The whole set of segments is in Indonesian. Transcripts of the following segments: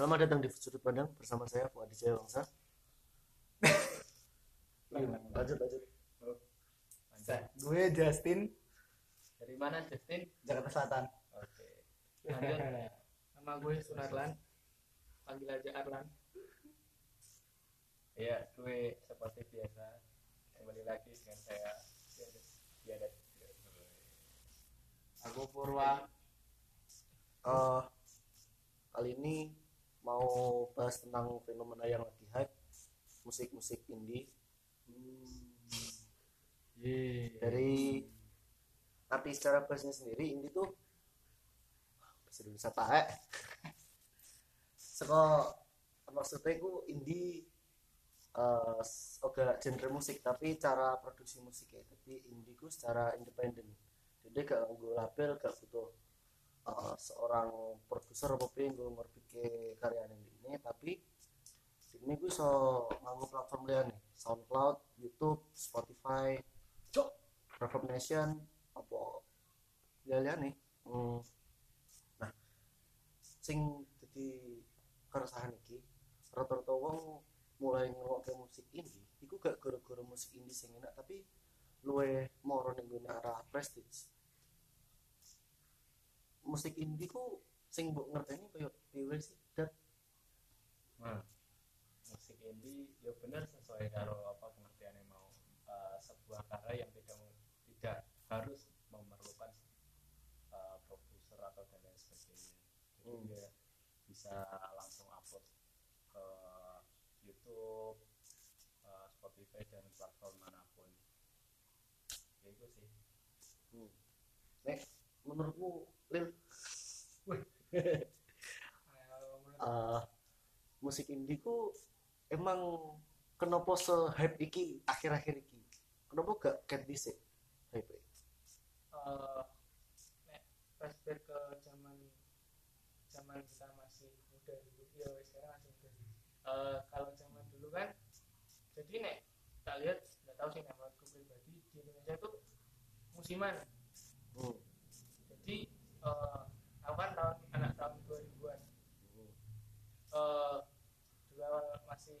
Selamat datang di Sudut Pandang bersama saya Fuadi Jaya Wangsa. lanjut lanjut. Lanjut. Gue Justin Dari mana Justin? Jakarta Selatan. Oke. Lanjut. Nama gue Sunarlan. Panggil aja Arlan. Iya, gue seperti biasa kembali lagi dengan saya Biadat. Aku Purwa. Eh, kali ini mau bahas tentang fenomena yang lagi hype musik-musik indie. Dari arti secara bahasanya sendiri indie tuh bahasa Indonesia pakai seko maksudnya itu indie eh oga genre musik tapi cara produksi musiknya. Jadi indie ku secara independen. Jadi gak nganggo label gak butuh eh, seorang produser apa piye nggo ngorbitke karyane ini tapi ini gue so nganggo platform liane SoundCloud, YouTube, Spotify, Cok, Reverb Nation, apa liane hmm. nah sing jadi keresahan iki rata-rata wong mulai ngrungokke musik indie iku gak gara-gara musik indie sing enak tapi luwe moro ning arah prestige musik indie ku sing mbok ngerteni koyo piye sih dat Nah, musik indie ya benar sesuai karo apa pengertian yang mau eh, sebuah karya yang tidak tidak harus memerlukan eh, produser atau dan lain sebagainya. Jadi Hmm. dia bisa langsung upload ke YouTube, eh, Spotify dan platform mana pun. Ya itu sih. hmm. nek menurutmu lil eh, musik indie ku emang kenapa se hype iki akhir-akhir iki? Kenapa gak cat dhisik hype eh nek flashback ke zaman zaman kita masih muda dulu ya sekarang masih muda Eh, kalau zaman dulu kan jadi nek tak lihat nggak tahu sih nama aku pribadi di Indonesia tuh musiman. Hmm. jadi eh aku kan tahun anak tahun 2000-an Hmm. eh dulu awal masih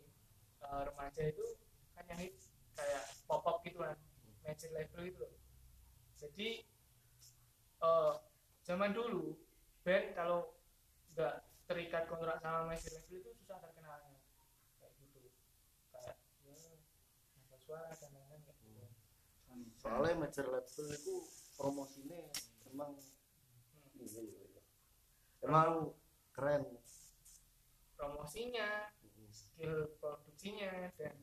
eh, remaja itu kan yang hits kayak pop up gitu kan major label gitu loh jadi eh zaman dulu band kalau nggak terikat kontrak sama major label itu susah terkenalnya kayak gitu kayak ya ngasih suara dan lain-lain kayak gitu soalnya major label itu promosinya emang Hmm. Emang keren. Promosinya Hmm. skill produksinya dan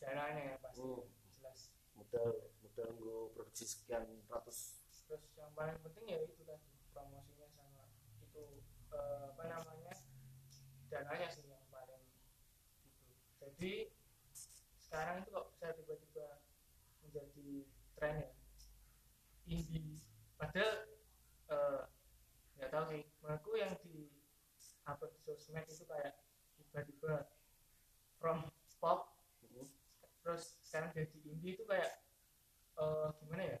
dananya ya pasti. Hmm. jelas. Modal modal gue produksi sekian ratus. Terus yang paling penting ya itu tadi promosinya sama itu eh, apa namanya dananya sih yang paling itu jadi sekarang itu kok bisa tiba-tiba menjadi tren ya. Indie. Padahal eh, nggak tahu sih menurutku yang di upload di sosmed itu kayak tiba-tiba from pop Hmm. terus sekarang jadi indie itu kayak eh, gimana ya?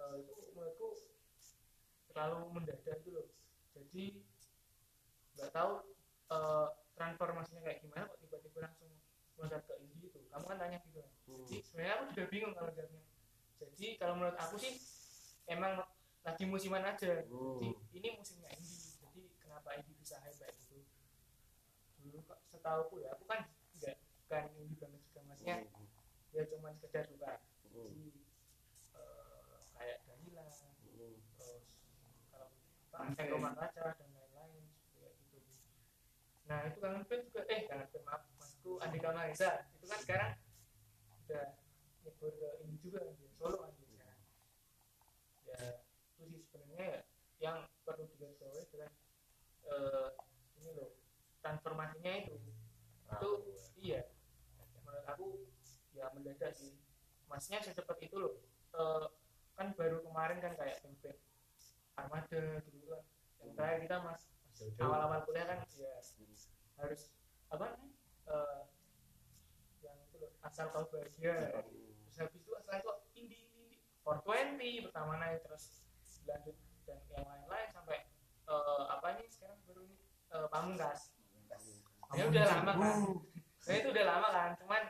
Eh, itu menurutku terlalu mendadak gitu loh. Jadi nggak tahu eh, transformasinya kayak gimana kok tiba-tiba langsung meloncat ke indie itu. Kamu kan tanya gitu. Kan Hmm. jadi sebenarnya aku juga bingung kalau jawabnya. Jadi kalau menurut aku sih emang lagi musiman aja Hmm. jadi ini musimnya indie jadi kenapa indie bisa kayak gitu dulu kok setahu ya aku kan nggak bukan indie banget juga maksudnya Hmm. ya cuman sekedar suka Hmm. jadi eh, kayak Danila Hmm. terus kalau apa Eko Makaca dan lain-lain kayak gitu nah itu kangen band juga eh kangen band maaf maksudku Andika Mahesa itu kan sekarang udah nyebur ke ini juga kan dia solo kan dia sekarang ya itu sebenarnya ya yang perlu digarisbawahi adalah eh, ini loh transformasinya itu. Itu iya. menurut aku ya mendadak sih. Masnya secepat itu loh. Eh, kan baru kemarin kan kayak band armada gitu kan yang terakhir kita mas awal-awal kuliah kan ya harus apa Eh, yang itu loh asal kau bahagia terus habis itu setelah itu indie indie 420 pertama naik terus lanjut dan yang lain-lain sampai uh, apa nih sekarang baru nih eh, uh, pamungkas. Ya udah lama kan. Saya itu udah lama kan cuman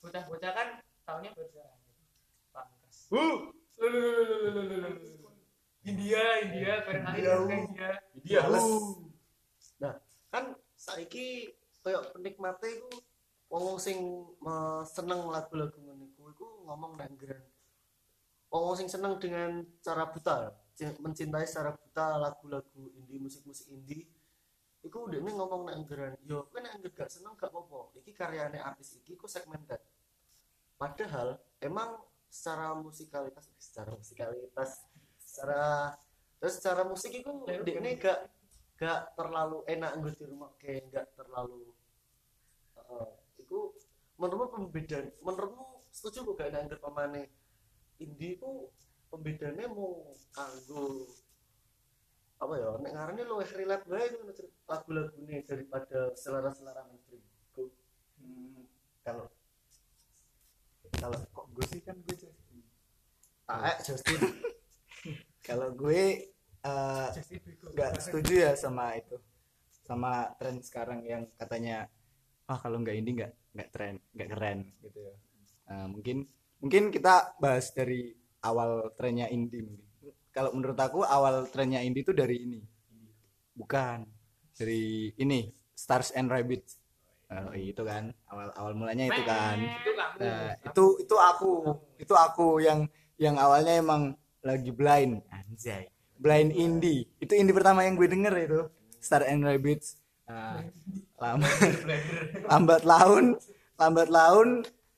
bocah-bocah kan tahunnya berjalan. Pamungkas. Uh India India keren kali India. India nah kan saiki kayak penikmatnya iku wong sing seneng lagu-lagu ngene iku ngomong nang Wong sing seneng dengan cara buta mencintai secara buta lagu-lagu indie musik-musik indie. Iku udah ngomong nang ngren yo kowe nek gak seneng gak apa-apa. Iki karyane artis iki ku segmented. Padahal emang secara musikalitas secara musikalitas secara terus secara musik itu Lirik ini gak gak terlalu enak nggo di rumah kayak gak terlalu uh, itu menurutmu pembedaan menurutmu setuju gak enak pemane indie itu pembedanya mau kanggo apa ya nek ngarane luwih relate bae lagu-lagune daripada selera-selera mainstream. Hmm, kalau kalau kok gue sih kan gue Justin. ah Justin. Kalau gue eh, Bieber. nggak setuju ya sama itu sama tren sekarang yang katanya ah kalau nggak ini nggak nggak tren nggak keren gitu ya. Nah, mungkin mungkin kita bahas dari awal trennya indie mungkin kalau menurut aku awal trennya indie itu dari ini bukan dari ini Stars and Rabbits Oh, itu kan awal awal mulanya itu kan Nah, itu itu aku, itu aku yang yang awalnya emang lagi blind, anjay. Blind indie. Itu indie pertama yang gue denger itu. Star and Rabbits. Nah, lama, lambat laun, lambat laun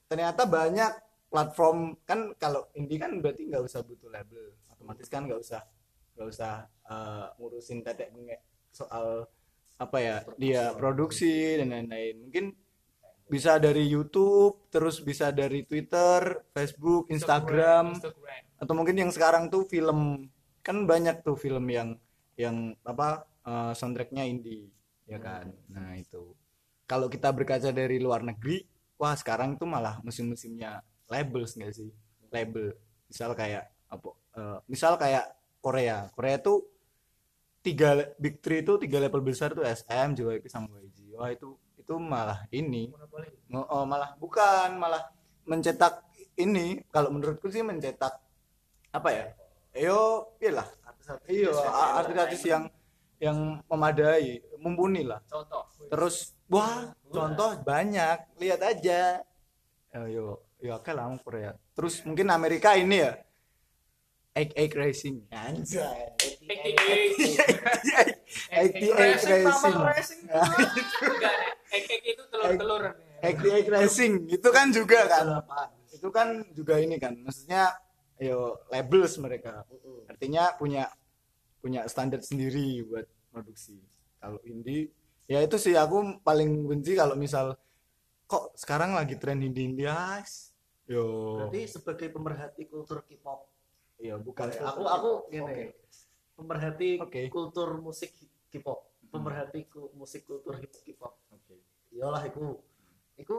ternyata banyak platform kan kalau indie kan berarti nggak usah butuh label. Otomatis kan nggak usah nggak usah eh, ngurusin tetek bengek soal apa ya dia produksi dan lain-lain. Mungkin bisa dari YouTube terus bisa dari Twitter Facebook Instagram Instagram. Atau mungkin yang sekarang tuh film kan banyak tuh film yang yang apa eh, soundtracknya indie ya kan? Nah itu. Kalau kita berkaca dari luar negeri wah sekarang tuh malah musim-musimnya labels nggak sih? Label. Misal kayak apa? Eh, misal kayak Korea. Korea tuh tiga big three itu tiga level besar tuh SM JYP sama YG wah itu itu malah ini. Monopoli oh, malah bukan malah mencetak ini. Kalau menurutku sih mencetak apa ya? Yo iyalah artis-artis a- artis-artis yang yang memadai mumpuni lah. Contoh. terus wah contoh banyak. Lihat aja. Yo yo oke lah Korea. Terus mungkin Amerika ini ya? Egg Egg Racing. Anjay. Egg Egg Racing. Enggak ek ek itu telur telur Egg Egg Racing. Itu kan juga kan? itu kan juga ini kan? Maksudnya yo labels mereka. Artinya punya punya standar sendiri buat produksi. Kalau indie ya itu sih aku paling benci kalau misal kok sekarang lagi tren indie indie guys yo. Berarti sebagai pemerhati kultur K-pop. Ya bukan aku aku gini Oke. pemerhati Oke. kultur musik K-pop. Pemerhati ku- musik kultur K-pop. Oke. iyalah iku. Iku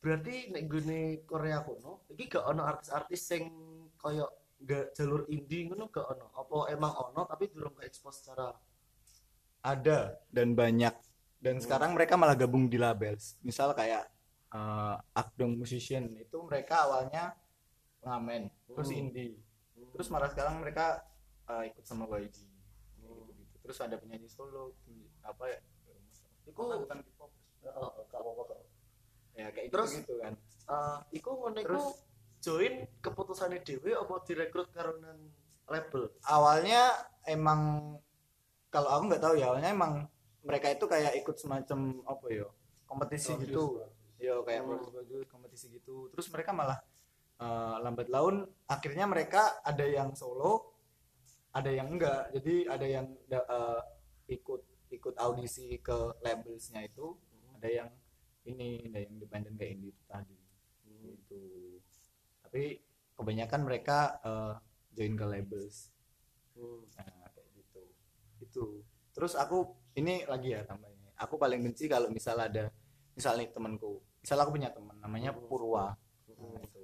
berarti nek gune Korea kuno iki gak ono artis-artis sing koyo gak jalur indie ngono gak ono. Apa emang ono tapi durung ke expose secara ada dan banyak. Dan sekarang mereka malah gabung di labels. Misal kayak eh, Akdong Musician itu mereka awalnya pengamen terus Hmm. indie terus malah sekarang mereka eh, ikut sama YG gitu-gitu. terus ada penyanyi solo apa ya iku bukan K-pop gak apa-apa kok. ya kayak Terus? gitu, gitu kan Eh, iku ngono iku join keputusannya dewe apa direkrut karena label awalnya emang kalau aku nggak tahu ya awalnya emang mereka itu kayak ikut semacam apa ya kompetisi gitu ya kayak Hmm. bagus-bagus kompetisi gitu terus mereka malah eh, lambat laun akhirnya mereka ada yang solo ada yang enggak jadi ada yang eh, ikut ikut audisi ke labelsnya itu ada yang ini ada yang independen kayak indie itu tadi gitu tapi kebanyakan mereka eh, join ke labels Hmm. Nah, kayak gitu. Itu. Terus aku ini lagi ya tambahnya. Aku paling benci kalau misal ada misal nih temanku. Misal aku punya teman namanya Purwa. Nah, itu.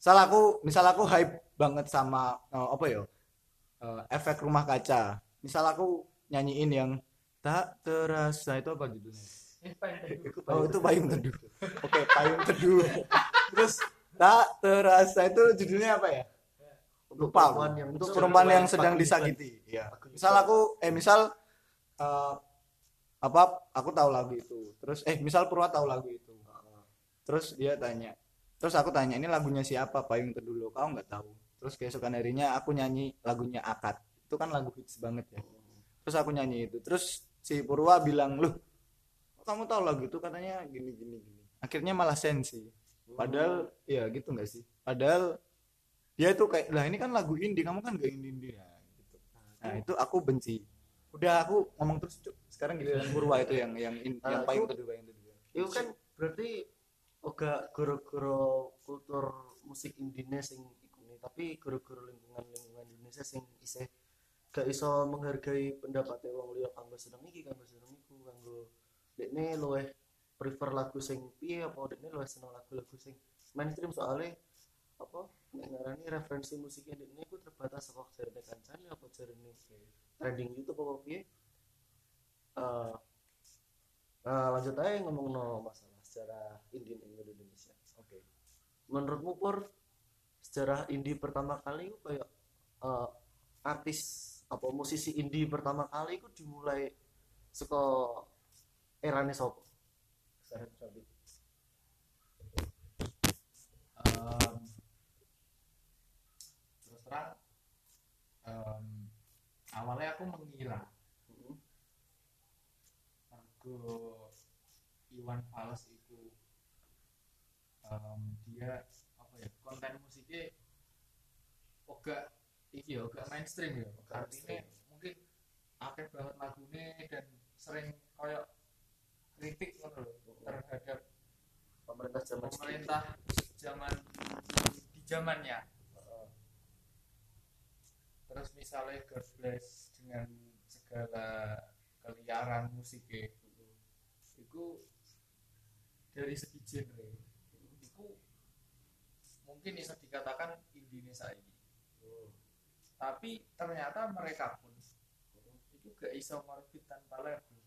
Misal aku misal aku hype banget sama eh, apa ya? eh, efek rumah kaca. Misal aku nyanyiin yang tak terasa itu apa judulnya Eh, oh itu payung teduh oke payung teduh terus tak terasa itu judulnya apa ya untuk lupa perempuan yang untuk sedang perempuan yang sedang paguyuban. disakiti ya misal aku eh misal eh, apa aku tahu lagu itu. Terus eh misal Purwa tahu lagu itu. Terus dia tanya terus aku tanya ini lagunya siapa? Payung lo kau nggak tahu? Terus keesokan harinya aku nyanyi lagunya akad. Itu kan lagu hits banget ya. Terus aku nyanyi itu. Terus si Purwa bilang loh kamu tahu lagu itu? Katanya gini gini gini. Akhirnya malah sensi padahal ya gitu nggak sih? Padahal dia itu kayak lah ini kan lagu indie kamu kan gak indie indie ya? Gitu. Nah itu aku benci udah aku ngomong terus Cuk. sekarang giliran Purwa itu yang yang in- Nah, yang payung aku- teduh payung teduh itu kan berarti oga goro-goro kultur musik Indonesia sing nih. Tapi goro-goro lingkungan lingkungan Indonesia sing isih gak iso menghargai pendapatnya wong liya kanggo seneng iki kanggo seneng iku kanggo dekne luwih prefer lagu sing piye apa dekne luwih seneng lagu-lagu sing mainstream. Soalnya apa nek ngarani referensi musiknya dekne iku terbatas kok jarene kancane apa jarene trending YouTube apa piye Eh, Nah, lanjut aja ngomong no masalah sejarah indie ing Indonesia. Oke. Menurutmu Pur, sejarah indie pertama kali itu kayak eh, artis apa musisi indie pertama kali itu dimulai saka erane Cobi. Em, terus terang em, awalnya aku mengira. Margo Iwan Fals itu em, dia apa ya konten musiknya oga iki ya oga mainstream ya Oga artinya mainstream. mungkin akeh banget lagunya dan sering kayak kritik ngono lho terhadap Pemerintah zaman pemerintah zaman di zamannya. Terus misalnya God Bless dengan segala keliaran musiknya itu dari segi genre itu mungkin bisa dikatakan Indonesia ini. Tapi ternyata mereka pun itu gak iso ngorbit tanpa label.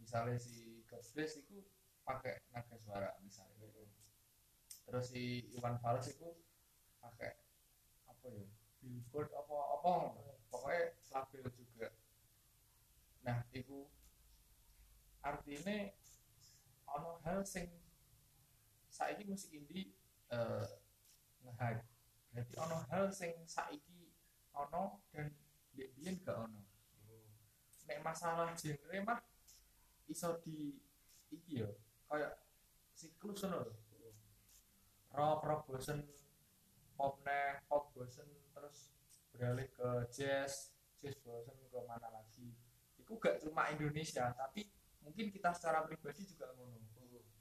Misalnya si God Bless itu pakai naga suara misalnya. Terus si Iwan Fals itu pakai apa ya billboard apa apa pokoknya label juga. Nah itu artinya ono hal sing saiki musik indie eh nge-hype. Berarti ono hal sing saiki ono dan biyen gak ono. Nek masalah genre mah iso di iki ya kayak siklus ngono lho. Rock rock bosen pop neh pop bosen beralih ke jazz jazz bosen ke mana lagi. Itu gak cuma Indonesia tapi mungkin kita secara pribadi juga ngono.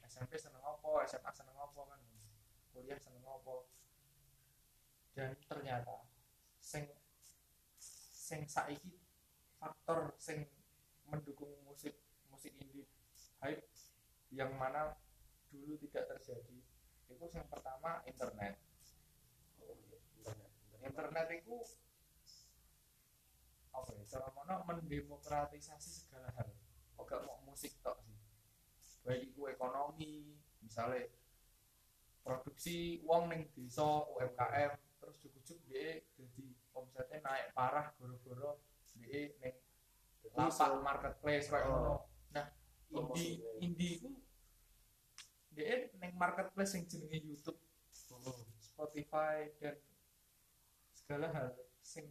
SMP seneng apa SMA seneng apa kan. Kuliah seneng apa. Dan ternyata sing sing saiki faktor sing mendukung musik musik indie hype yang mana dulu tidak terjadi itu yang pertama internet. Internet itu apa ya cara mana mendemokratisasi segala hal. Gak mau musik tok sih? Baik itu ekonomi misalnya produksi uang neng desa UMKM terus cukup dia jadi omsetnya naik parah goro-goro dia neng lapak marketplace kayak Oh. nah indie indie itu dia neng marketplace yang jenenge YouTube Spotify dan segala hal sing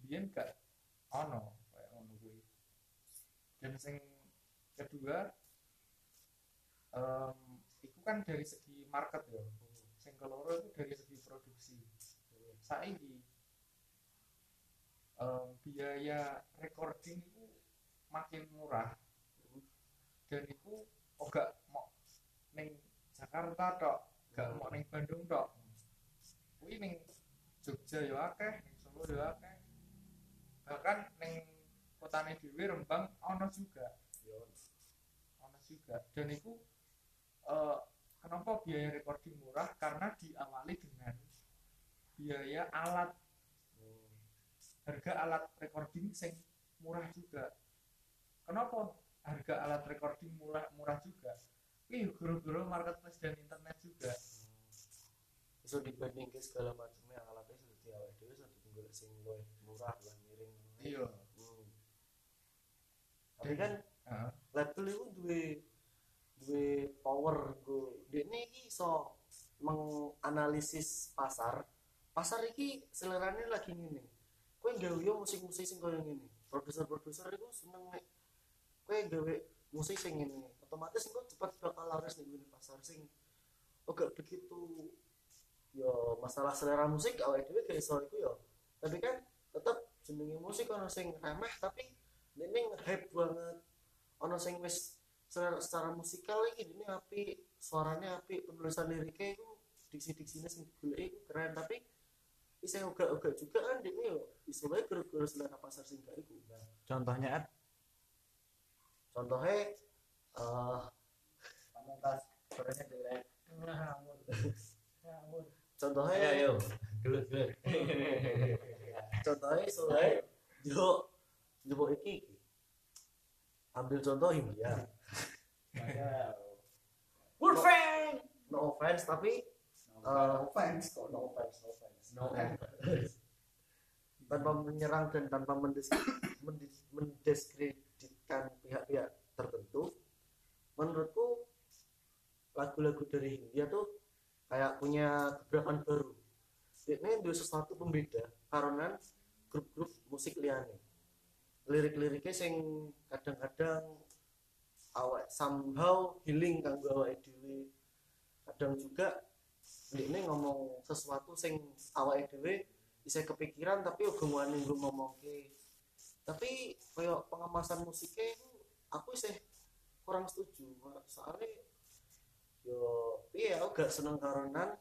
biyen gak ono kayak ngono. Dan sing kedua em itu kan dari segi market ya. Sing keloro itu dari segi produksi. Saiki em biaya recording itu makin murah dan itu oh mau neng Jakarta tok gak mau neng Bandung tok kuwi ning Jogja ya akeh Solo ya akeh bahkan ning kotane dhewe Rembang ono juga. Ono juga. Dan itu eh, kenapa biaya recording murah? Karena diawali dengan biaya alat. Harga alat recording sing murah juga. Kenapa harga alat recording murah murah juga? Ini guru-guru marketplace dan internet juga. Bisa dibanding ke segala macamnya alatnya sudah di awal dewe sudah tinggal sing murah lah iya. Hmm. tapi kan label itu duwe duwe power go. Dekne iki iso menganalisis pasar. Pasar iki selerane lagi ngene. Kowe gawe yo musik-musik sing koyo ngene. Produser-produser itu seneng nek kowe gawe musik sing ngene. Otomatis engko cepat bakal laris ning ngene pasar sing agak begitu yo masalah selera musik awake dhewe gak iso iku yo tapi kan tetep jenenge musik ono sing remeh tapi ini hype banget. Ono sing wis secara, secara musikal iki ini api suaranya api penulisan liriknya itu diksi-diksinya sing digoleki keren. Tapi bisa uga-uga juga kan ini yo bisa bae gara-gara selera pasar sing gak iku nah, contohnya Ad, contohnya eh pamungkas suaranya jelek. Ngawur. Ngawur contohnya ayo. Gelut gelut contohnya soalnya yo yo iki ambil contoh India. Wolfgang no offense tapi eh, fans kok no offense no offense. No offense. tanpa menyerang dan tanpa mendiskreditkan pihak-pihak tertentu menurutku lagu-lagu dari India tuh kayak punya gebrakan baru ini dua sesuatu pembeda karena grup-grup musik liane lirik-liriknya sing kadang-kadang awak somehow healing kanggo awake dhewe. Kadang juga ini ngomong sesuatu sing awake dhewe bisa kepikiran tapi uga wani nggo ngomongke. Tapi kayak pengemasan musiknya aku sih kurang setuju. Soalnya yo iya aku gak seneng karena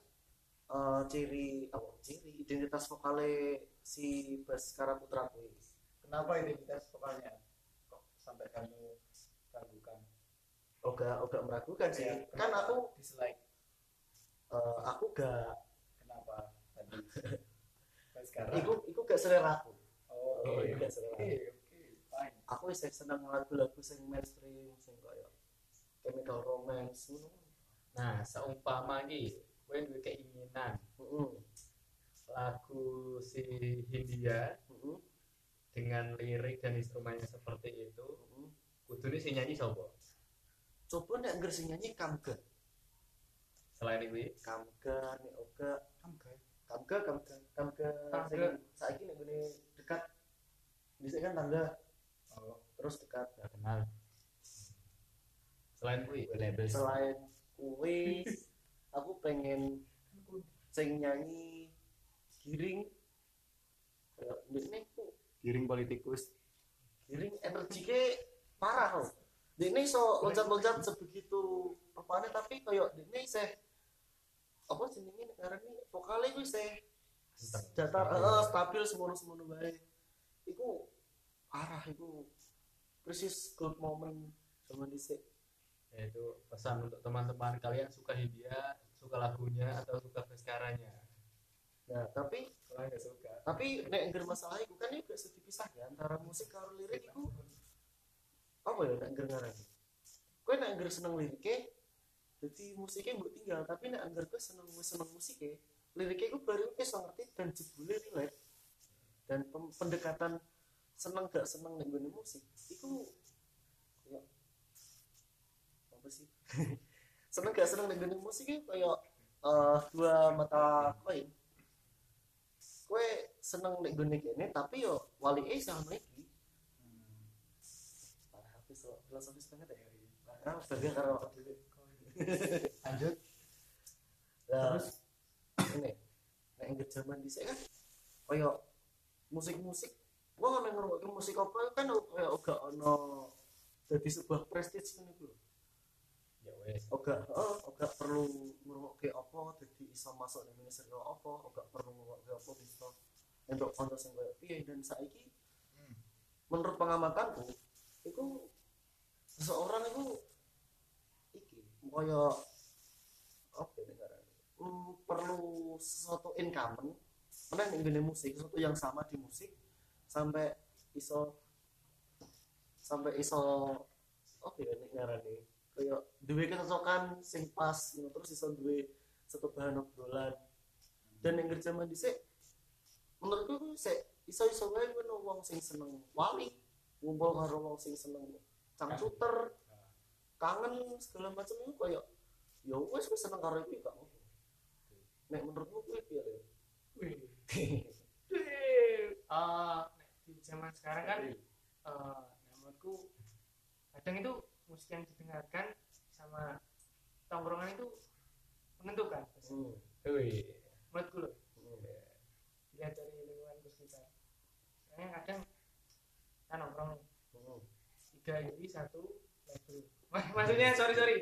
eh, ciri apa ciri identitas vokalnya si Bas Karaputra kuwi kenapa identitas vokalnya? Kok sampai kamu ragukan oga oga meragukan sih. Ya, kan aku dislike? Eh, aku gak. Kenapa tadi? Sekarang? Iku iku gak selera aku oh Oh, oke iya, oke selera. oke fine. Aku wis seneng lagu-lagu sing mainstream sing koyo Chemical Romance. Ngono nah seumpama iki kowe duwe keinginan heeh lagu si Hindia heeh dengan lirik dan instrumennya seperti itu heeh kudune sing nyanyi sapa? Coba nek ngger sing nyanyi Kamga selain itu Kamga nek oga Kamga. Kamga Kamga Kamga Kamga. saiki nek gini dekat. Bisa kan tangga. Oh, terus dekat. Gak kenal selain label. Selain kuwi aku pengen sing nyanyi giring. Kayak ini giring politikus. Giring energinya parah loh ini so loncat-loncat sebegitu apanya tapi kayak ini saya apa jenenge karena ini vokalnya itu saya datar eh, stabil semono semono baik itu parah itu persis good moment zaman dhisik yaitu pesan untuk teman-teman kalian suka Hindia suka lagunya atau suka Veskaranya nah tapi kalau nggak suka. tapi nek ngger masalah itu kan itu bisa dipisah ya antara musik karo lirik itu apa ya nek ngger ngarani? Kowe nek ngger seneng liriknya jadi musiknya mbok tinggal. Tapi nek ngger kowe seneng seneng musiknya liriknya itu baru kowe iso ngerti dan jebule relate. Dan pendekatan seneng gak seneng nek nggone musik itu apa sih? Seneng gak seneng nggone musik itu kayak eh, dua mata koin kowe seneng nek gone kene tapi yo wali e sama iki. Parah aku so filosofis banget ya parah bangga karo awak dhewe lanjut. Lah, ini nek engger zaman dhisik kan kaya musik-musik. Gua kan ngrungokne musik apa kan kaya uga ono dadi sebuah prestige kan iku ya wes oga oh, oga perlu ngrungokke apa dadi iso masuk ning ministeri apa oga perlu ngrungokke apa bisa untuk konten sing koyo piye. Dan saiki menurut pengamatanku itu seseorang itu iki kaya apa ya negara hmm, perlu sesuatu in common karena yang gini musik sesuatu yang sama di musik sampai iso sampai iso oke ya nek ngarani kaya duwe kecocokan sing pas ngono. Terus iso duwe satu bahan obrolan. Dan yang kerja mandi sih menurutku ku sik iso iso wae ngono wong sing seneng wali ngumpul karo wong sing seneng cangcuter kangen segala macam itu kaya ya wes wes seneng karo gak apa nek menurutmu kuwi piye Le? Wih. Eh, di zaman sekarang kan eh menurutku kadang itu musik yang didengarkan sama tongkrongan itu menentukan Hmm. Menurutku loh Hmm. dilihat dari lingkungan sekitar soalnya kadang kan nongkrong nih Hmm. tiga ini satu label Mas, maksudnya sorry sorry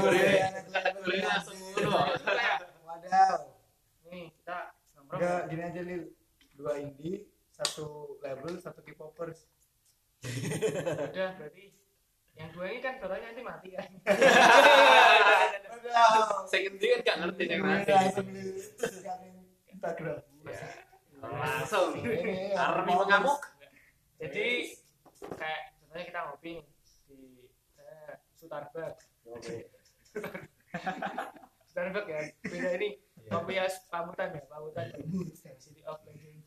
Boleh. Boleh langsung ngono. Wadaw. nih kita nongkrong gini aja Lil. Dua indie, satu label, satu K-popers. Udah berarti yang dua ini kan katanya nanti mati kan. Saya ngerti kan gak ngerti yang nanti. Langsung Lil. Instagram. Langsung. Ini Army yang mengamuk. jadi kayak contohnya kita ngopi nih di eh, Starbucks. Starbucks ya beda ini kopi ya pamutan ya pamutan City of Legend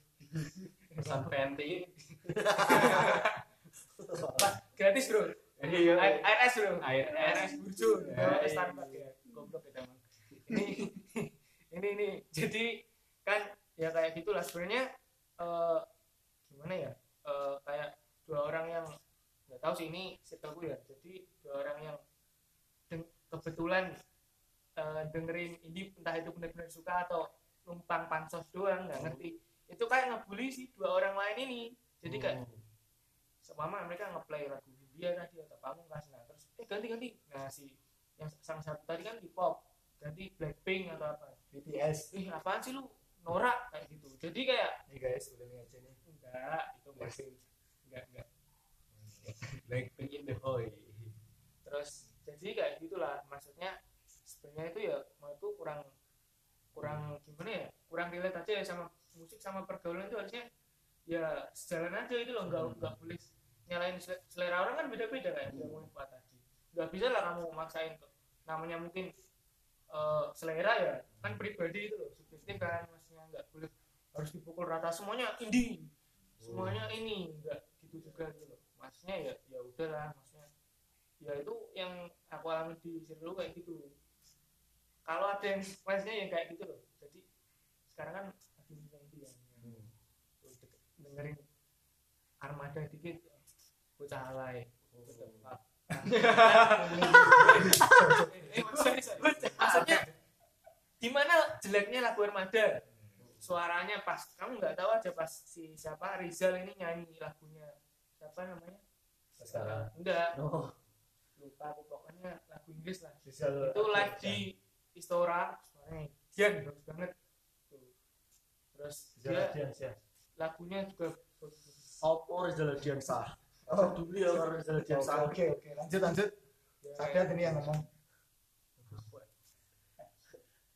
Pesan penti. Gratis bro. Iya. air air es bro. Air air es. es burjo iya. Starbucks ya. Goblok ya teman. Ini ini ini. Jadi kan ya kayak gitulah sebenarnya eh, gimana ya? Eh, kayak dua orang yang nggak tahu sih ini circleku ya. Jadi dua orang yang deng- kebetulan eh, dengerin ini entah itu benar-benar suka atau numpang pansos doang nggak ngerti. Itu kayak ngebully si dua orang lain ini. Jadi kayak seumpama mereka ngeplay lagu India tadi atau pamungkas nah terus eh ganti ganti nah si yang sang satu tadi kan hip hop ganti Blackpink atau apa? BTS. ih apaan sih lu? Norak kayak gitu. Jadi kayak Nih guys, udah lihat aja nih. enggak itu masih enggak enggak. Blackpink in the hoy. terus jadi kayak gitulah. Maksudnya sebenarnya itu ya menurutku kurang kurang gimana ya? Kurang relate aja ya sama musik sama pergaulan itu harusnya ya sejalan aja itu loh. Nggak nggak boleh nyalain sel- selera orang kan beda-beda kayak yang ngomongin Pak tadi. Nggak bisa lah kamu maksain kok namanya mungkin eh, selera ya kan pribadi itu loh subjektif kan maksudnya nggak boleh harus dipukul rata semuanya indie semuanya ini nggak gitu juga gitu loh. Maksudnya ya ya udahlah maksudnya ya itu yang aku alami di Sirlu kayak gitu. Kalau ada yang maksudnya yang kayak gitu loh. Jadi sekarang kan lagi yang itu yang, yang dek- dengerin armada dikit bocah alay maksudnya gimana jeleknya lagu armada? Suaranya pas kamu nggak tahu aja pas si siapa Rizal ini nyanyi lagunya. Siapa namanya? Salah. enggak. Oh, lupa aku pokoknya lagu Inggris lah. Rizal itu live di Istora suaranya bagus banget. Terus dia lagunya juga bagus. apa Rizal Dian sah? Oh. dulu ya karo Rizal Dian sah. Oke, oke. Lanjut, lanjut. Ya, Sadat ini yang ngomong.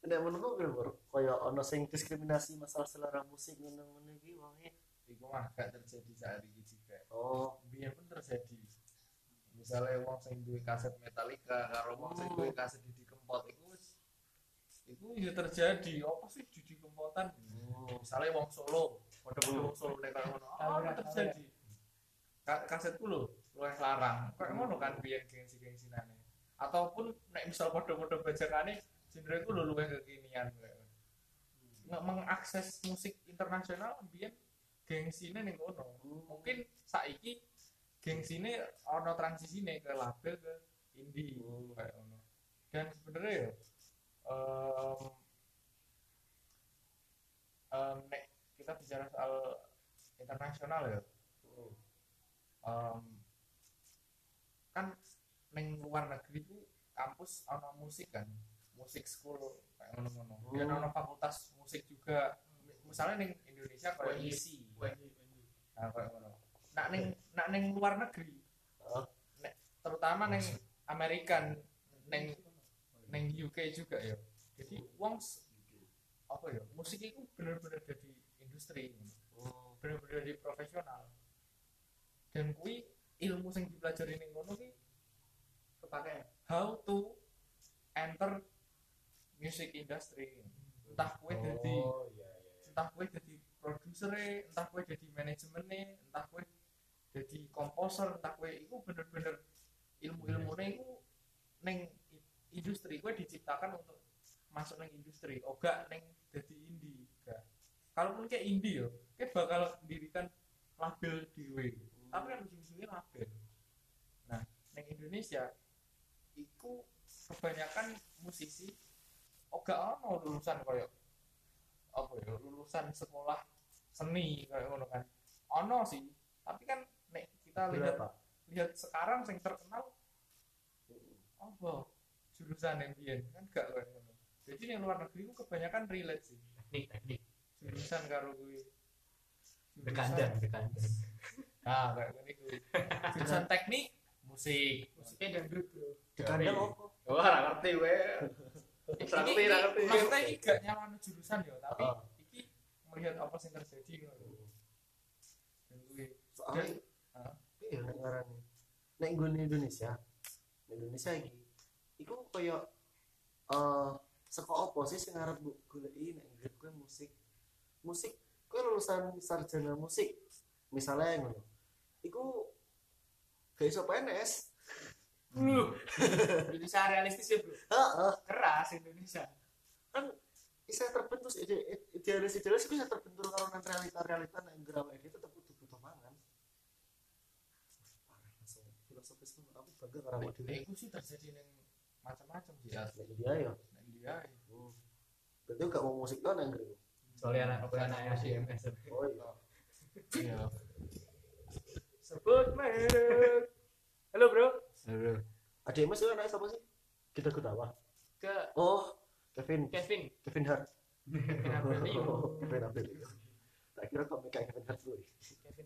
Nek menurutku piye, Bro? Kaya ana sing diskriminasi masalah selera musik ngono-ngono iki wonge. Iku mah gak terjadi saat ini juga. Oh, Biar pun terjadi. Misalnya wong sing duwe kaset Metallica karo wong sing duwe kaset Didi Kempot iku wis iku ya terjadi. Apa sih Didi Kempotan? Misalnya wong Solo, padha-padha wong Solo nek ngono. Tawuran, Apa terjadi? Ka- Kasetku lho luwih larang. Kayak ngono kan biyen gengsi-gengsinane. Ataupun nek misal padha-padha bajakane genreku lho luwih kekinian ngono. Nggak mengakses musik internasional biyen gengsine ning ngono. Mungkin saiki gengsine ono transisine ke label ke indie kayak ngono. Dan sebenarnya ya em, em, nek kita bicara soal internasional ya em, kan neng luar negeri itu kampus ono musik kan musik school. Kayak ngono-ngono dan Hmm. ono fakultas musik juga. Misalnya neng Indonesia kayak isi nah kayak ngono. Nak neng nak neng luar negeri terutama neng Amerikan neng neng UK juga ya. Jadi wong s- apa ya musik itu bener-bener jadi industri. Oh. bener-bener jadi profesional dan kui ilmu sing dipelajari ning kono ki kepake how to enter music industry. Entah kue jadi oh iya iya iya. entah kue jadi produser entah kue jadi manajemen entah kue jadi komposer entah kue itu bener-bener ilmu-ilmu itu neng industri. Kue diciptakan untuk masuk neng industri. Gak neng jadi indie. Gak kalaupun kayak indie yo kayak bakal mendirikan label dewe tapi kan ujung-ujungnya label nah neng Indonesia iku kebanyakan musisi oh gak ono lulusan koyo apa ya lulusan sekolah seni kayak ngono kan. Ono sih tapi kan nek kita lihat berapa? lihat sekarang yang terkenal apa jurusan yang biyen kan gak kayak ngono. Jadi yang luar negeri itu kebanyakan relate sih. Teknik teknik. Jurusan karo gue dekandang dekandang nah kayak gini gue jurusan teknik musik. Musiknya dangdut bro kandang apa? Wah ora ngerti Ini- ngerti ngerti. maksudnya ini gak nyaman jurusan ya tapi Oh. ini melihat apa yang terjadi ngono. dan gue soalnya iya nek ngarani nek gue Indonesia Indonesia iki iku koyo eh saka apa sih sing arep goleki nek kowe musik? Musik kowe lulusan sarjana musik misalnya ngono iku gak iso PNS Indonesia realistis ya bro? Heeh. Keras Indonesia. Kan bisa terbentuk ide idealis idealis bisa terbentuk karo nang realita realita nang ngger awake dhewe tetep kudu butuh mangan. Filosofis ngono aku bangga Nah, dhewe. Itu sih terjadi neng macam-macam sih. Ya dia ya. Dia Hmm. berarti gak mau musik kan yang gitu soalnya anak aku anak SDMS oh iya. Iya sebut merek. Halo bro. Aduh. adik mas itu anaknya siapa sih? Kita ketawa ke oh Kevin. Kevin. Kevin Hart. Kevin Aprilio oh, Kevin Aprilio tak kira kok kayak Kevin Hart dulu. Kevin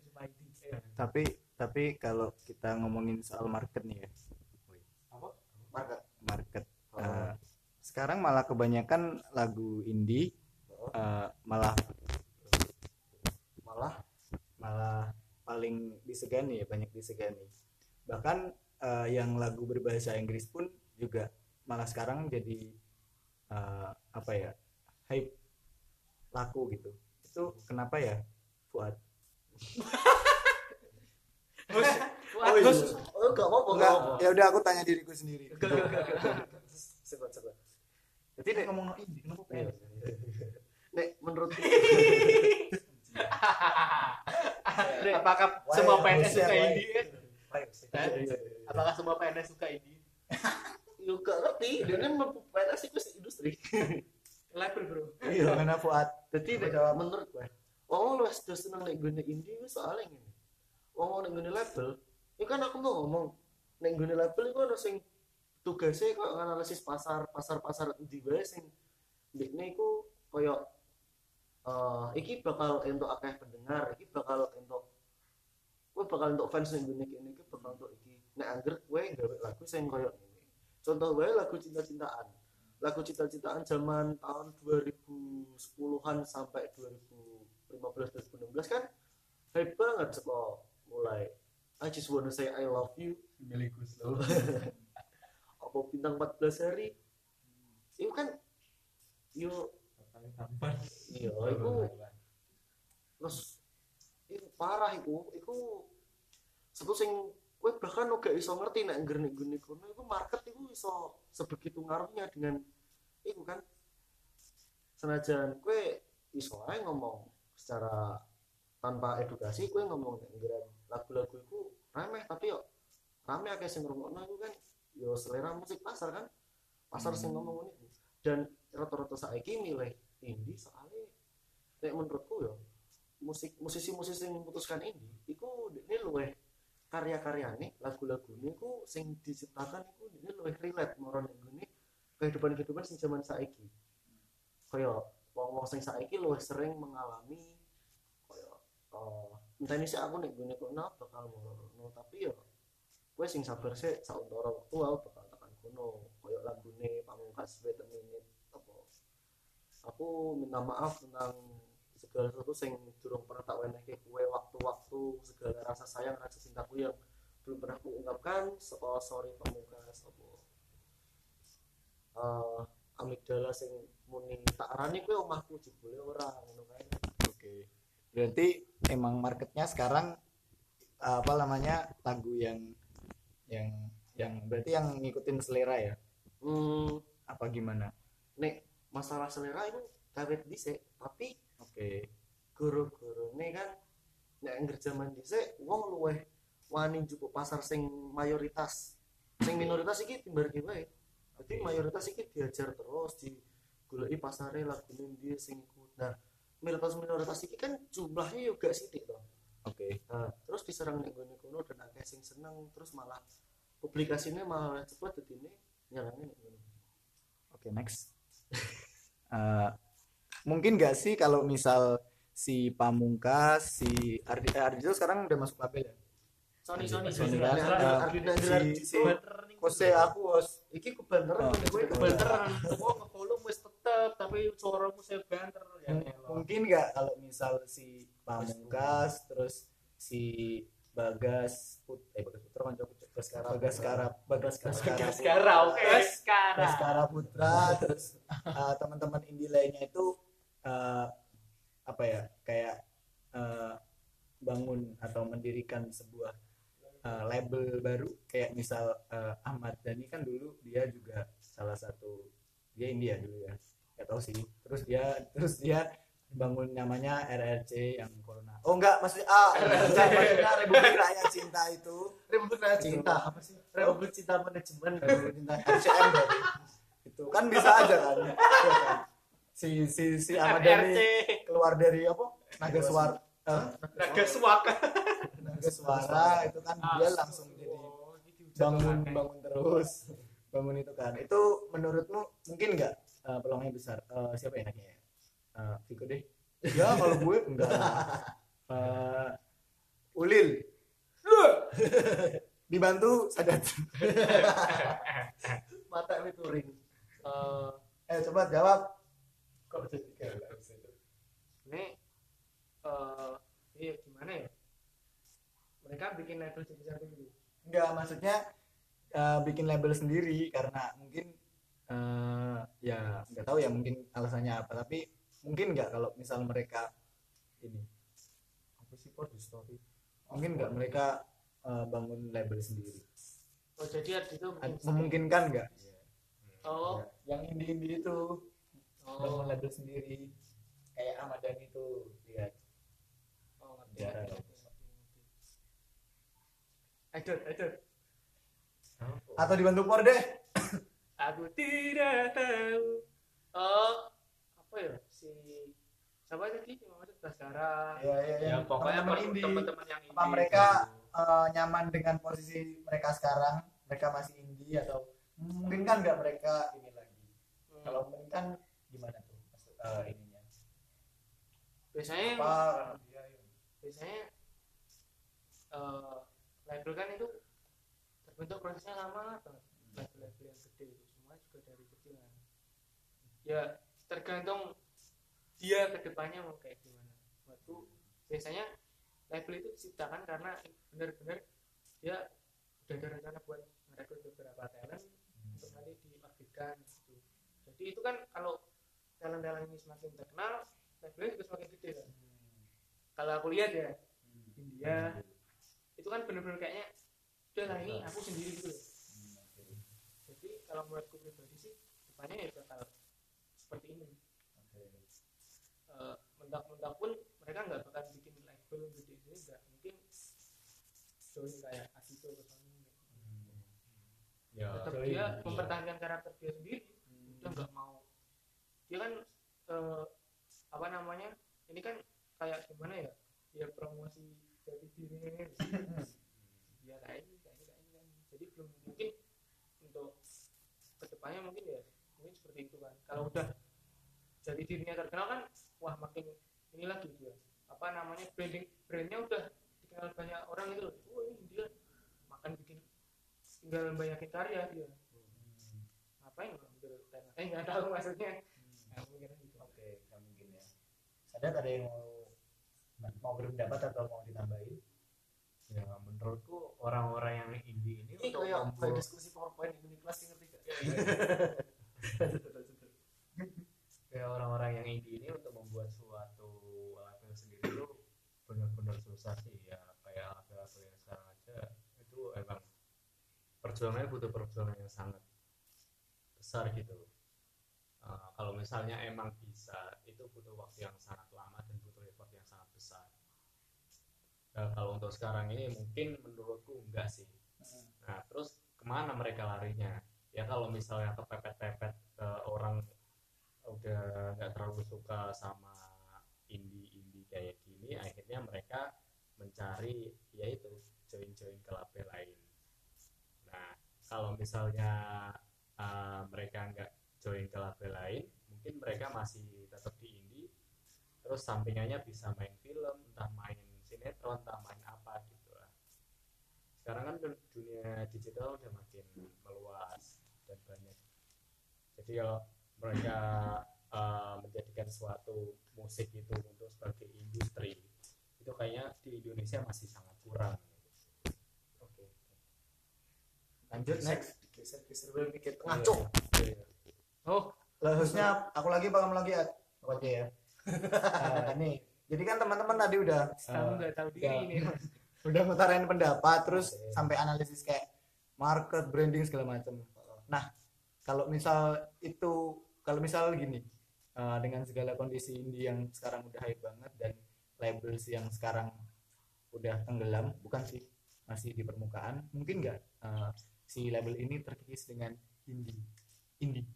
eh, Tapi tapi kalau kita ngomongin soal market nih ya, market. Market. Oh. eh, sekarang malah kebanyakan lagu indie Oh. eh, malah malah? malah paling disegani ya banyak disegani. Bahkan eh, yang lagu berbahasa Inggris pun juga malah sekarang jadi eh, apa ya hype laku gitu. Itu kenapa ya Fuad? Oh iya. Oh gak apa-apa gak enggak apa-apa. Ya udah aku tanya diriku sendiri. Sebat sebat jadi nek ngomong no indie kenapa pengen nek menurut apakah semua PNS suka indie kan? Iya, apakah semua PNS suka indie yuk gak ngerti? Dia ini PNS itu industri. Label bro. Iya karena Fuad. Jadi nek menurut gue wong lu wis dos seneng nek gue indie wis soalnya ngene. Wong nek gue label itu kan aku mau ngomong nek gue label itu ono sing tugasnya kok analisis pasar pasar pasar di wae sing ndekne iku koyo eh iki bakal entuk akeh pendengar iki bakal entuk kowe bakal entuk fans ning gune kene iki bakal entuk iki. Nek angger kowe gawe lagu sing koyo ngene. Contoh wae lagu cinta-cintaan. Lagu cinta-cintaan zaman tahun 2010-an sampai 2015 2016 kan? Hype banget seko. Mulai I just wanna say I love you. Milikku slow apa bintang 14 hari? Itu kan tampan iya itu terus itu parah itu itu sebut sing kowe bahkan gak iso ngerti nek ngger nek gune kono iku market iku iso sebegitu ngaruhnya dengan itu kan. Senajan kowe iso ae ngomong secara tanpa edukasi kowe ngomong ngger lagu-lagu iku remeh tapi yo rame akeh sing ngrungokno iku kan. Yo selera musik pasar kan. Pasar sing ngomong iku. dan rata-rata saiki milih indie soalnya nek menurutku ya musik musisi-musisi yang memutuskan indie iku ini luweh karya-karyane lagu-lagune iku sing diciptakan iku ini luweh relate moron ini kehidupan-kehidupan sing zaman saiki. Kaya wong-wong sing saiki luwih sering mengalami kaya eh entah ini sih aku nek gune kono bakal ngono tapi ya kowe sing sabar sih sauntara waktu aku bakal tekan kono kaya lagune pamungkas wait apa aku minta maaf tentang segala sesuatu yang durung pernah tak wenehke kue waktu-waktu segala rasa sayang rasa cintaku yang belum pernah aku ungkapkan sekolah sorry pamungkas apa eh amigdala sing muni tak arani kue omahku jebule ora ngono kae Oke. Berarti emang marketnya sekarang apa namanya lagu yang yang yang berarti yang ngikutin selera ya? hmm, Apa gimana? nek masalah selera itu kawet dhisik tapi Oke. goro-goro nih kan nek angger zaman dhisik wong luweh wani cukup pasar sing mayoritas. Sing minoritas iki timbar ki wae. Dadi mayoritas iki diajar terus di goleki pasare lagune ndi sing nah minoritas minoritas iki kan jumlahnya juga sithik to. Oke. nah terus diserang nek gone kono dan akeh sing seneng terus malah publikasinya malah cepet dadi ini ngono Oke, next. Eh, mungkin nggak sih kalau misal si Pamungkas, si Ardi, eh, Ardi itu sekarang udah masuk label ya? Sony Sony Sony kan? Eh, Ardina si-. Kose aku bos. iki kebeneran Oh, oh, gue Banteran, gua nge-follow wis tetep tapi suaramu saya banter ya mungkin nggak kalau misal si Pamungkas terus si Bagas Put eh Bagas Putra kan cowok Baskara Bagaskara Bagaskara Baskara, oke. Baskara. Baskara Putra. Terus eh, teman-teman indie lainnya itu eh, apa ya kayak eh, bangun atau mendirikan sebuah eh, label baru. Kayak misal eh, Ahmad Dhani kan dulu dia juga salah satu dia India dulu ya. Nggak tahu sih. Terus dia terus dia bangun namanya RRC yang corona. Oh enggak maksudnya ah enggak, maksudnya Republik Rakyat Cinta itu. Republik Rakyat Cinta apa sih? Republik Cinta Manajemen. Republik Cinta RCM berarti itu kan bisa aja kan? Si si si Ahmad Dhani keluar dari apa? Naga suara eh, Naga suaka. naga suara itu kan dia langsung jadi bangun bangun terus bangun itu kan. Itu menurutmu mungkin nggak eh, peluangnya besar? Eh, siapa ya enaknya uh, Viko deh. ya kalau gue enggak. Eh, Ulil. Dibantu Sadat. Mata ini touring Eh, eh coba jawab. Kok jadi ini eh iya gimana ya? Mereka bikin label sebesar itu. Enggak maksudnya eh, bikin label sendiri karena mungkin eh, ya nggak tahu ya mungkin alasannya apa tapi mungkin nggak kalau misal mereka ini apa sih kok di story? Mungkin nggak mereka eh, bangun label sendiri. Oh jadi ada itu memungkinkan nggak? Oh. Yang indie indie itu bangun oh label sendiri. Kayak Ahmad Dhani itu ya. Oh ngerti ngerti. Aduh, aduh. atau dibantu por deh Aku tidak tahu. Oh, apa ya si siapa tadi yang maksud Baskara? ya ya ya pokoknya teman-teman yang apa indie mereka eh, nyaman dengan posisi mereka sekarang mereka masih indie atau mungkin kan nggak mereka ini lagi Hmm. kalau mungkin kan gimana tuh maksud eh, ininya biasanya apa biasanya eh label kan itu terbentuk prosesnya lama banget. Label-label yang gede itu semua juga dari kecil kan. Ya tergantung dia ke depannya mau kayak gimana. Waktu biasanya label itu diciptakan karena benar-benar dia udah ada rencana buat merekrut beberapa talent untuk nanti diorbitkan gitu. Jadi itu kan kalau talent-talent ini semakin terkenal, labelnya juga semakin gede kan. Kalau aku lihat ya, India itu kan benar-benar kayaknya udah lah ini aku sendiri gitu loh. Jadi kalau menurutku pribadi sih depannya ya bakal seperti ini. Mendak-mendak pun mereka nggak bakal bikin label gede ini nggak. Mungkin join kayak Asito ke Sony. Ya. Tetap dia iya. mempertahankan karakter dia sendiri. Dia nggak mau. Dia kan eh, apa namanya ini kan kayak gimana ya ya promosi jadi dirinya ya kayak ini, kayak ini. jadi belum mungkin untuk ke depannya mungkin ya mungkin seperti itu kan. Kalau udah jadi dirinya terkenal kan wah makin ini lagi dia. Apa namanya branding brandnya udah dikenal banyak orang itu loh. Oh ini dia makan bikin tinggal banyakin karya dia. Ngapain ngambil tanah eh nggak tahu maksudnya. Nah, mungkin gitu. Oke nggak mungkin ya. Sadat ada yang mau mau berpendapat atau mau ditambahin? Ya menurutku orang-orang yang indie ini ini untuk kayak kayak membuat diskusi powerpoint di kelas ngerti gak kayak orang-orang yang indie ini untuk membuat suatu label sendiri itu benar-benar susah sih ya kayak label-label yang sekarang aja itu emang perjuangannya butuh perjuangan yang sangat besar gitu Eh, kalau misalnya emang bisa itu butuh waktu yang sangat lama dan butuh effort yang sangat besar Nah, kalau untuk sekarang ini mungkin menurutku enggak sih. Nah terus ke mana mereka larinya? Ya kalau misalnya kepepet-pepet ke orang udah nggak terlalu suka sama indie-indie kayak gini akhirnya mereka mencari yaitu join-join ke label lain. Nah kalau misalnya uh, mereka nggak join ke label lain mungkin mereka masih tetap di indie terus sampingannya bisa main film entah main sinetron entah main apa gitu lah sekarang kan dun- dunia digital udah makin meluas dan banyak jadi kalau mereka uh, menjadikan suatu musik itu untuk sebagai industri. Itu kayaknya di Indonesia masih sangat kurang. Oke lanjut next. geser geser. Dulu dikit. Ngaco Iya. oh lah harusnya aku lagi apa kamu lagi ya apa aja ya? Nah, ini jadi kan teman-teman tadi udah kamu eh, nggak tahu diri ya. ini Mas. udah ngutarain pendapat terus Oke. sampai analisis kayak market branding segala macam nah kalau misal itu kalau misal gini eh, dengan segala kondisi indie yang sekarang udah hype banget dan labels yang sekarang udah tenggelam bukan sih masih di permukaan mungkin nggak eh, si label ini terkikis dengan indie. Indie.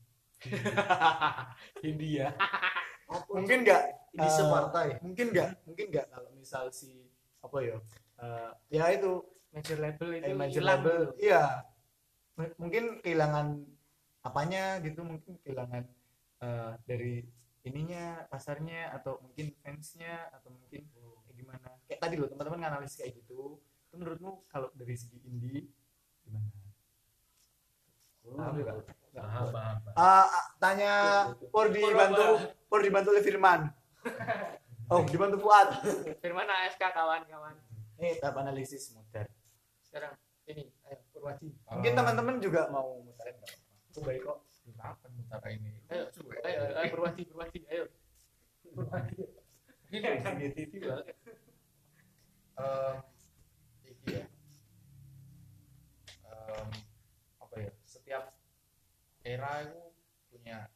India mungkin nggak ini eh, separtai. mungkin nggak mungkin nggak kalau misal si apa ya eh, ya itu major label itu kayak major hilang label gitu. iya. M- mungkin kehilangan apanya gitu mungkin kehilangan eh, dari ininya pasarnya atau mungkin fansnya atau mungkin kayak gimana. Kayak tadi loh teman-teman nganalisis kayak gitu. Itu menurutmu kalau dari segi indie gimana? Paham nggak? paham paham. Paham. Ah, ah, tanya Pur dibantu Pur dibantu oleh Firman. Oh dibantu Fuad. Firman AFK kawan-kawan ini tahap analisis modern sekarang ini ayo Purwadi mungkin teman-teman juga mau mutarin nggak apa-apa? Baik kok Kenapa mutara ini? Ayo, Lucu, ya. ayo ayo Purwadi Purwadi ayo Ini tiba em, iki ya. Em, apa ya? Setiap era itu punya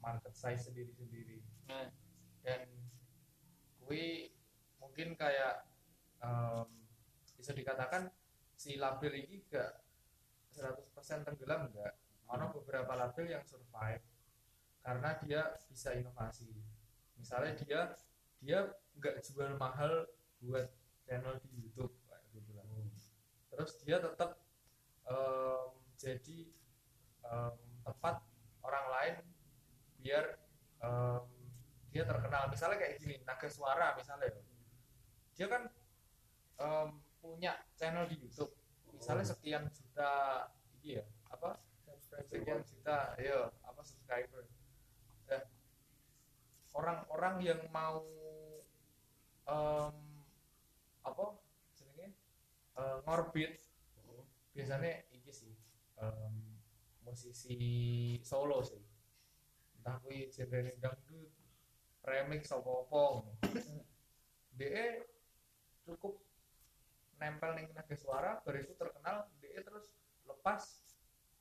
market size sendiri-sendiri. Nah. Dan kui mungkin kayak em, bisa dikatakan si label ini gak 100% tenggelam enggak. Ada beberapa label yang survive karena dia bisa inovasi. Misalnya dia dia nggak jual mahal buat channel di YouTube kayak gitu lah. Terus dia tetap em, jadi em, tempat orang lain biar em, dia terkenal. Misalnya kayak gini, Naga Suara misalnya, ya. dia kan em, punya channel di YouTube. Misalnya sekian juta, iya apa? Sekian juta, ayo apa subscriber. Nah, orang-orang yang mau em, apa jenenge? Eh, ngorbit biasanya iki sih. Em, musisi solo sih. Entah kuwi genre dangdut remix apa apa DE cukup nempel ning naga suara baru itu terkenal DE terus lepas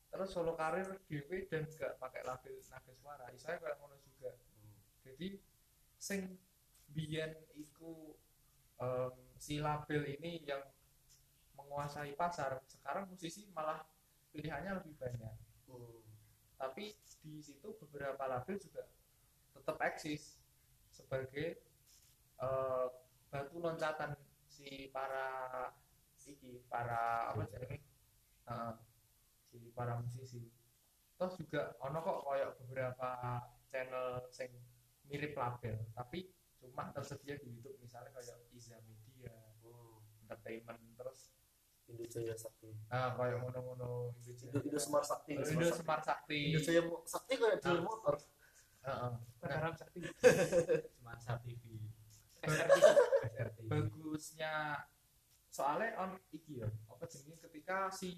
terus solo karir dewe dan gak pakai label naga suara. Saya kayak ngono juga. Jadi sing biyen iku em, si label ini yang menguasai pasar sekarang musisi malah pilihannya lebih banyak. Tapi di situ beberapa label juga tetap eksis sebagai eh, batu loncatan si para iki para apa jenenge? Heeh, si para musisi. Terus juga ono kok koyok beberapa channel sing mirip label tapi cuma tersedia di YouTube. Misalnya kayak Iza Media Entertainment terus Indo Jaya Sakti. Ah kayak ngono-ngono Indo Indo Semar Sakti Indo Semar Sakti. Indo Jaya Mo- Sakti kayak jual motor. Heeh. Mataram Sakti. Semar Masar TV SRT SRT bagusnya. Soalnya on iki ya apa jenenge? Ketika si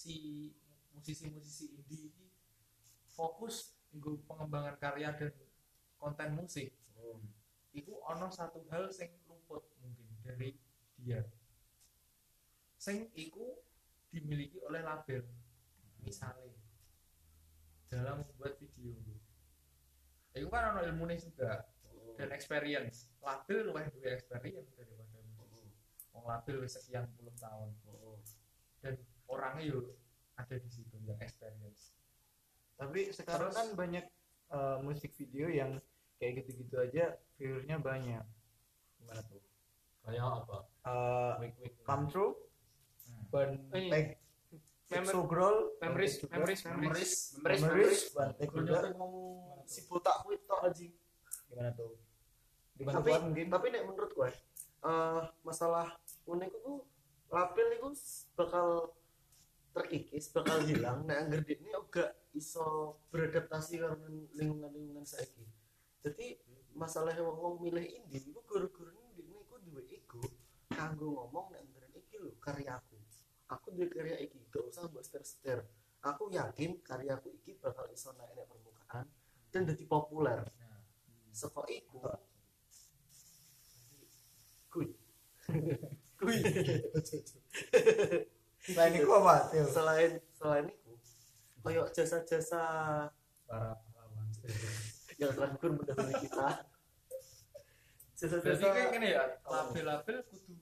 si musisi-musisi indie iki fokus nggo pengembangan karya dan konten musik. Itu ono satu hal sing luput mungkin dari dia. Sing iku dimiliki oleh label misalnya dalam membuat video. Itu kan ono ilmunya juga dan experience. Label luwih duwe experience daripada musisi. Wong label wis sekian puluh tahun. Dan orangnya yo ada di situ yang experience. Tapi sekarang Terus- kan banyak eh, musik video yang kayak gitu-gitu aja viewernya banyak. Gimana tuh? Kayak apa? Eh, wik come true Hmm. Oh, iya. take Member- so growl memories memories memories. Memories memories juga. Ngomong si botak kuwi tok anjing gimana tuh? Dibantu tapi mungkin? tapi nek menurut gue eh masalah unik itu lapil itu bakal terkikis bakal hilang. Nek angger ini juga iso beradaptasi karena lingkungan lingkungan saiki. Jadi masalah wong wong milih indie itu guru-guru ini ini aku duwe ego kanggo ngomong nek angger iki lho karyaku. Aku duwe karya iki gak usah mbok setir-setir aku yakin karyaku iki bakal iso naik nek permukaan dan jadi populer. Nah saka iku kuy kuy selain itu apa Tio? selain selain itu kayak jasa-jasa para pahlawan yang telah gugur mendahului kita. Jasa-jasa kayak gini ya label-label kudu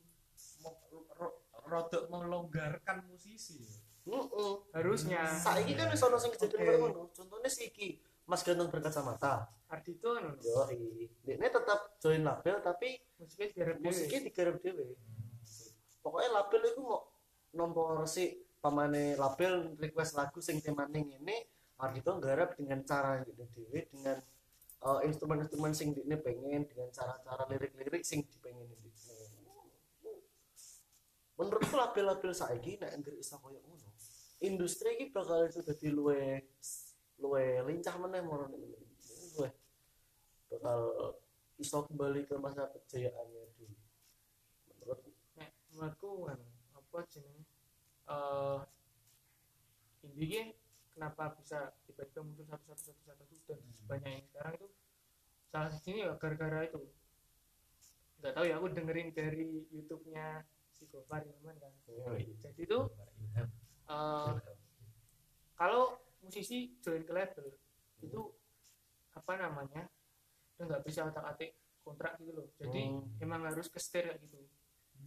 mo- ro- rodok melonggarkan musisi Heeh. harusnya. Saiki kan wis ono sing kejadian ngono. Contohnya si iki Mas Ganteng berkacamata. Ardito kan yo ini tetap join label tapi musiknya digarap musiknya digarap dhewe. Pokoknya label itu mau nomor si pamane label request lagu sing temane ngene Ardito nggarap dengan cara gitu dhewe dengan eh, instrumen-instrumen sing dikne pengen dengan cara-cara lirik-lirik sing dipengen dikne menurutku label-label saiki nek anggere iso koyo ngono industri iki bakal iso dadi luwe luwe lincah meneh mono luwe. Bakal iso kembali ke masa kejayaannya dulu menurutku. Menurutku apa jenenge indie ki kenapa bisa tiba-tiba muncul satu satu satu satu satu dan banyak yang sekarang itu salah satunya ya gara-gara itu. Nggak tahu ya aku dengerin dari YouTube-nya si Gofar Hilman kan. Jadi itu eh, kalau musisi join ke label itu apa namanya udah nggak bisa otak atik kontrak gitu loh. Jadi Hmm. emang harus ke setir kayak gitu.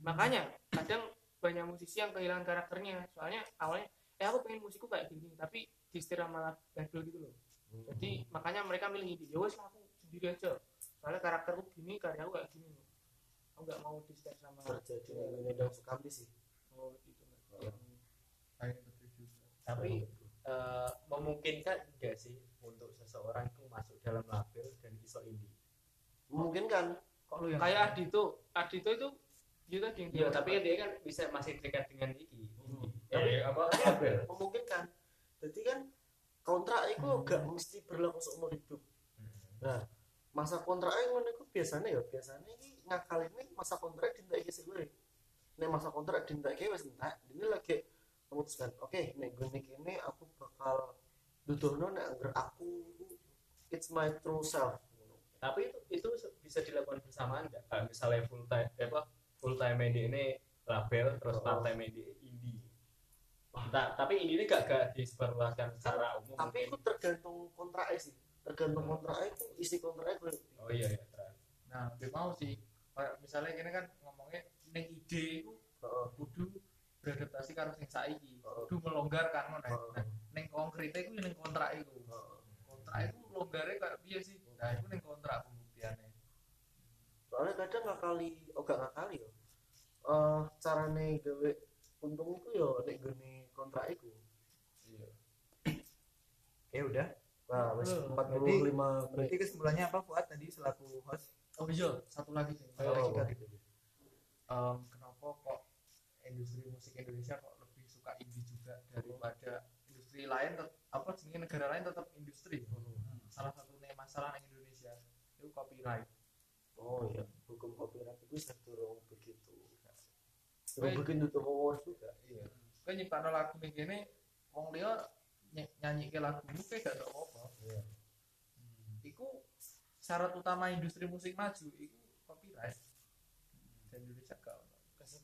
Makanya kadang banyak musisi yang kehilangan karakternya. Soalnya awalnya eh aku pengen musikku kayak gini tapi di setir sama label gitu loh. Jadi makanya mereka milih ini. Ya wes aku sendiri aja. Soalnya karakterku gini karyaku kayak gini loh. Aku nggak mau di setir sama terjadi di Medan Sukamti sih. Oh gitu kayak juga. Tapi eh, memungkinkan enggak sih untuk seseorang itu masuk dalam label dan iso indie? Mungkin kan kok lu yang kayak Adito Adito itu dia tadi yang iya tapi dia kan bisa masih terikat dengan iki indie Tapi- eh, apa? Label memungkinkan. Jadi kan kontrak itu gak mesti berlaku seumur hidup. Nah masa kontraknya ngono iku biasanya ya biasanya ini ngakal ini masa kontrak dintek iki sih gue nek masa kontrak dintek iki wis entek ini lagi memutuskan oke nek gue nek ini aku bakal duduhno nek angger aku it's my true self. Tapi itu itu bisa dilakukan bersamaan enggak Kayak misalnya full time apa full time media ini label terus Oh. part time indie Nah, tapi ini gak gak disebarluaskan secara umum tapi itu tergantung kontraknya sih. Tergantung kontraknya itu isi kontraknya gue oh iya iya nah dia mau sih. Kayak misalnya gini kan ngomongnya neng ide itu Heeh. kudu beradaptasi karo sing saiki. Kudu melonggarkan ngono Heeh. nah neng konkretnya itu neng kontrak itu. Kontrak itu longgarnya kayak piye sih? Nah itu neng kontrak soalnya kadang ngakali oh gak ngakali ya. Eh carane gawe untung itu ya nek gini kontrak itu iya. Ya udah. Nah wis Hmm, 45 berarti menit. Kesimpulannya apa Fuad tadi selaku host? Oh iya satu lagi sih. Oh, Satu oh. lagi. Em, kenapa kok industri musik Indonesia kok lebih suka indie juga daripada industri lain apa jenis negara lain tetap industri? Salah satunya masalah di Indonesia itu copyright oh iya. Hukum copyright itu bisa turun begitu. Turun begitu tuh horror juga iya. Kan nyiptakno lagu nih gini wong liya ny- nyanyi ke lagu itu kayak gak ada apa Iya. iku syarat utama industri musik maju iku copyright. Di Indonesia gak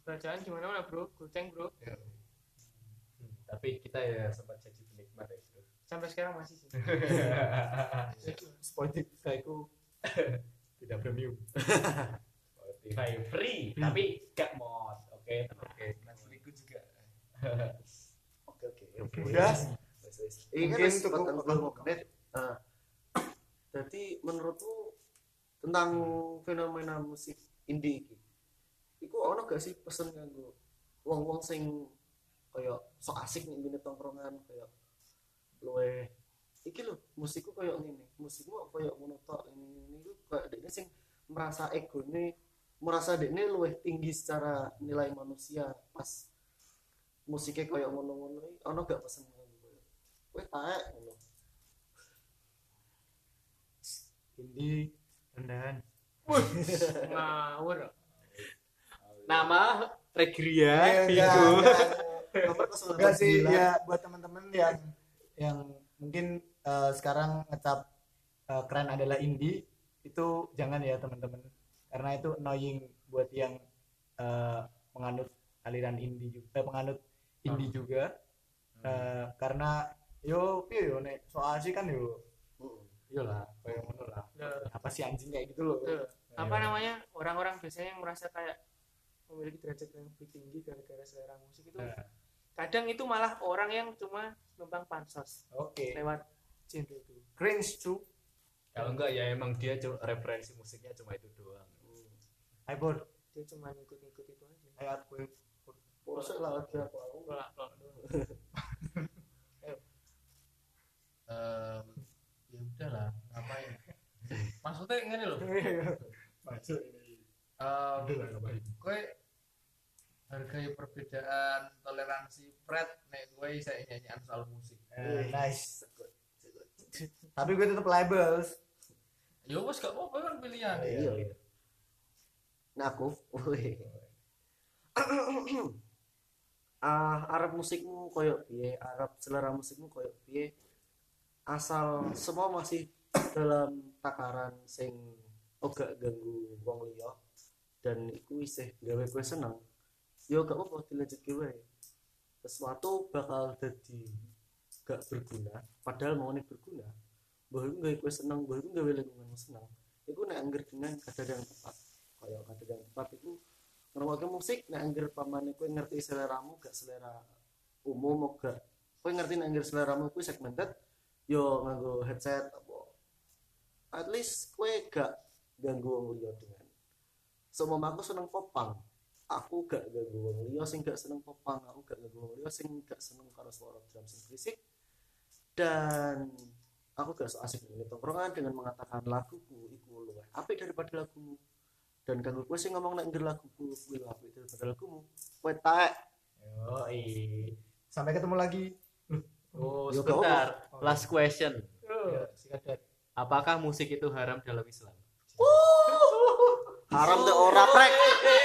kerajaan di mana bro. Goceng bro. Hmm, tapi kita ya sempat jadi penikmat ya bro. Sampai sekarang masih sih. Spotify ku tidak premium. Spotify free tapi gak mod oke? Oke Netflix juga. Oke oke oke. Udah. Ini kan patang puluh menit. Nah, jadi menurutmu tentang fenomena musik indie iki, iku ono gak sih pesen kanggo wong-wong sing kaya sok asik nih gini tongkrongan kaya luwe iki lho musikku kaya ngene. Musikmu kaya ngono tok ini ini iku kaya dekne sing merasa egone merasa dekne luwih tinggi secara nilai manusia. Pas musiknya kaya ngono-ngono iki ono gak pesen koyo. Kowe taek ngono. Indi rendahan. Ngawur. Nama Regria Eh, enggak, Bigo enggak. nomor Enggak sih 089. ya buat teman-teman yang yang mungkin eh, sekarang ngecap eh, keren adalah indie itu jangan ya teman-teman. Karena itu annoying buat yang eh, menganut aliran indie juga eh, penganut indie juga. Eh, karena yo yo nek soal sih kan yo Mm. yo lah kayak ngono lah. Apa sih anjing kayak gitu loh? Apa namanya orang-orang biasanya yang merasa kayak memiliki derajat yang lebih tinggi gara-gara selera musik itu Nah, kadang itu malah orang yang cuma numpang pansos oke. lewat genre itu. Cringe cu. Kalau enggak ya emang dia cuma referensi musiknya cuma itu doang. iPod dia cuma ngikut-ngikut itu aja. Ayo aku Bosok lah lagi aku aku doang. Em, ya udah lah ngapain? Maksudnya ngene loh masuk ini. Em, kowe hargai perbedaan toleransi Fred nek kowe saya nyanyian soal musik. Eh, nice tapi gue tetap labels. Ya wes gak apa-apa kan pilihan. Iya iya. Nah aku ah Arab musikmu koyo piye? Arab selera musikmu koyo piye? Asal semua masih dalam takaran sing ora ganggu wong liya dan iku isih gawe kowe seneng yo gak apa-apa dilanjutke wae. Sesuatu bakal jadi gak berguna padahal mau berguna bahwa itu gawe kowe seneng bahwa itu gawe lingkunganmu seneng. Iku nek angger dengan kadar yang tepat kaya kadar yang tepat iku ngrungokne musik nek angger pamane kowe ngerti seleramu gak selera umum gak kowe ngerti nek angger seleramu kuwi segmented yo nganggo headset apa. At least kowe gak ganggu liya dengan semua aku seneng popang aku gak ganggu wong liya sing gak seneng popang aku gak ganggu wong liya sing gak seneng karo suara drum sing berisik dan aku gak so asik dengan tongkrongan dengan mengatakan laguku iku luwih apik daripada lagumu. Dan kanggo kowe sing ngomong nek laguku kuwi apik daripada lagumu. Kowe taek. Yoi. Sampai ketemu lagi. oh Yo, sebentar. Last question. Ya, sikat dat. apakah musik itu haram dalam Islam? Haram teh ora prek